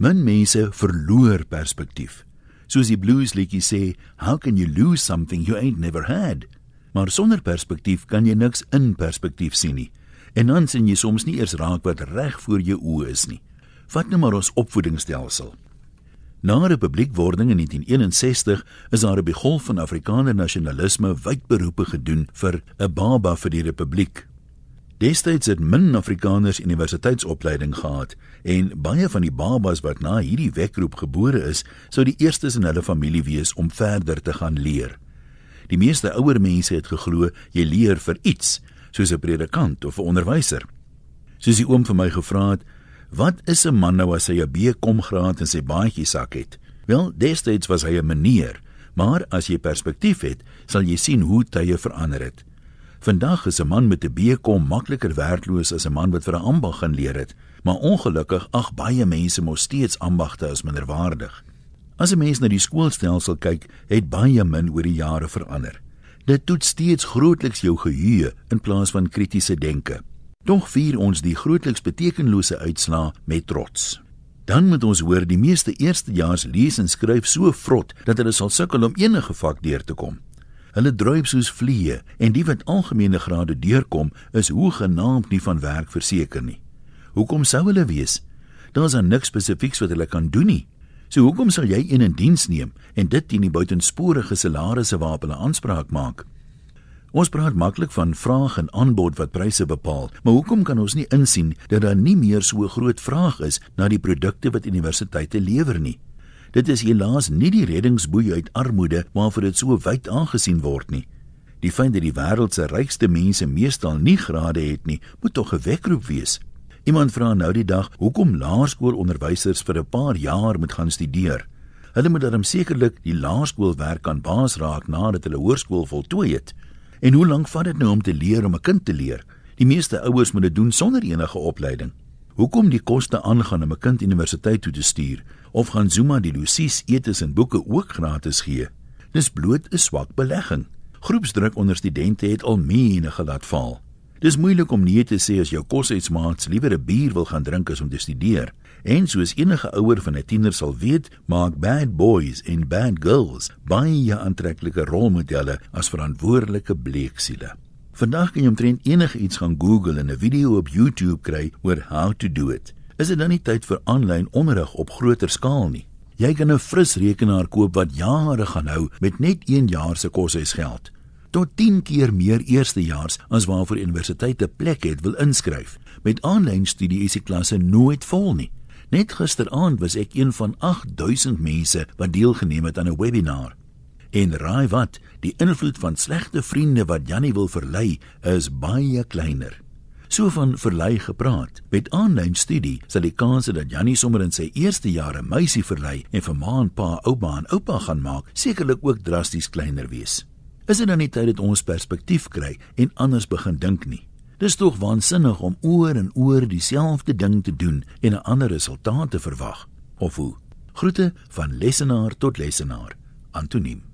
Min mense verloor perspektief. Soos die blues liedjie sê, how can you lose something you ain't never had? Maar sonder perspektief kan jy niks in perspektief sien nie. En dan sien jy soms nie eers raak wat reg voor jou oë is nie. Vat nou maar ons opvoedingsstelsel. Na republiekwording in 1961 is daar 'n begolf van Afrikaner nasionalisme wyd beroepe gedoen vir 'n baba vir die republiek. Destyds het min Afrikaners universiteitsopleiding gehad en baie van die babas wat na hierdie wekroep gebore is, sou die eerstes in hulle familie wees om verder te gaan leer. Die meeste ouer mense het geglo jy leer vir iets, soos 'n predikant of 'n onderwyser. Soos die oom vir my gevra het, Wat is 'n man nou as hy 'n B-kom graad in sy baadjie sak het? Wel, destyds was hy 'n meneer, maar as jy perspektief het, sal jy sien hoe tye verander het. Vandag is 'n man met 'n B-kom makliker werkloos as 'n man wat vir 'n ambag gaan leer het, maar ongelukkig ag baie mense mos steeds ambagte as minderwaardig. As 'n mens na die skoolstelsel kyk, het baie min oor die jare verander. Dit toets steeds grootliks jou geheue in plaas van kritiese denke. Tog vier ons die grootliks betekenlose uitslaa met trots. Dan moet ons hoor die meeste eerstejaars lees en skryf so vrot dat hulle sal sukkel om enige vak deur te kom. Hulle druip soos vliee en die wat algemene grade deurkom is hoegenaamd nie van werk verseker nie. Hoekom sou hulle wees? Daar's dan niks spesifieks wat hulle kan doen nie. So hoekom sal jy een in diens neem en dit teen die buitensporige salarisse waarop hulle aanspraak maak? Ons praat maklik van vraag en aanbod wat pryse bepaal, maar hoekom kan ons nie insien dat daar nie meer so groot vraag is na die produkte wat universiteite lewer nie? Dit is helaas nie die reddingsboei uit armoede waarvoor dit so wyd aangesien word nie. Die feit dat die wêreld se rykste mense meestal nie grade het nie, moet tog 'n wekroep wees. Iemand vra nou die dag hoekom laerskoolonderwysers vir 'n paar jaar moet gaan studeer. Hulle moet dan sekerlik die laerskoolwerk aan baas raak nadat hulle hoërskool voltooi het. En hoe lank vat dit nou om te leer om 'n kind te leer? Die meeste ouers moet dit doen sonder enige opleiding. Hoekom die koste aangaan om 'n kind universiteit toe te stuur of gaan Zuma die Lucies etes en boeke ook gratis gee? Dis bloot 'n swak belegging. Groepsdruk onder studente het al menige laat val. Dis moeilik om nee te sê as jou kosuitsmaats liewer 'n bier wil gaan drink as om te studeer. En soos enige ouer van 'n tiener sal weet, maak bad boys en bad girls baie aantreklike rolmodelle as verantwoordelike bleeksiele. Vandag kan jy omtrent enige iets gaan Google en 'n video op YouTube kry oor how to do it. Is dit dan nie tyd vir aanlyn onderrig op groter skaal nie? Jy kan 'n fris rekenaar koop wat jare gaan hou met net 1 jaar se koshuisgeld. Tot 10 keer meer eerstejaars as waarvoor universiteite plek het wil inskryf. Met aanlyn studie is die klasse nooit vol nie. Net gisteraand was ek een van 8000 mense wat deelgeneem het aan 'n webinar. En raai wat, die invloed van slegte vriende wat Jannie wil verlei, is baie kleiner. So van verlei gepraat. Met aanlyn studie sal die kans dat Jannie sommer in sy eerste jare meisie verlei en vir ma en pa, ouma en oupa gaan maak, sekerlik ook drasties kleiner wees. Is dit dan nie tyd dat ons perspektief kry en anders begin dink nie? Dis tog waansinnig om oor en oor dieselfde ding te doen en 'n ander resultaat te verwag. Of hoe? Groete van lesenaar tot lesenaar. Antoniem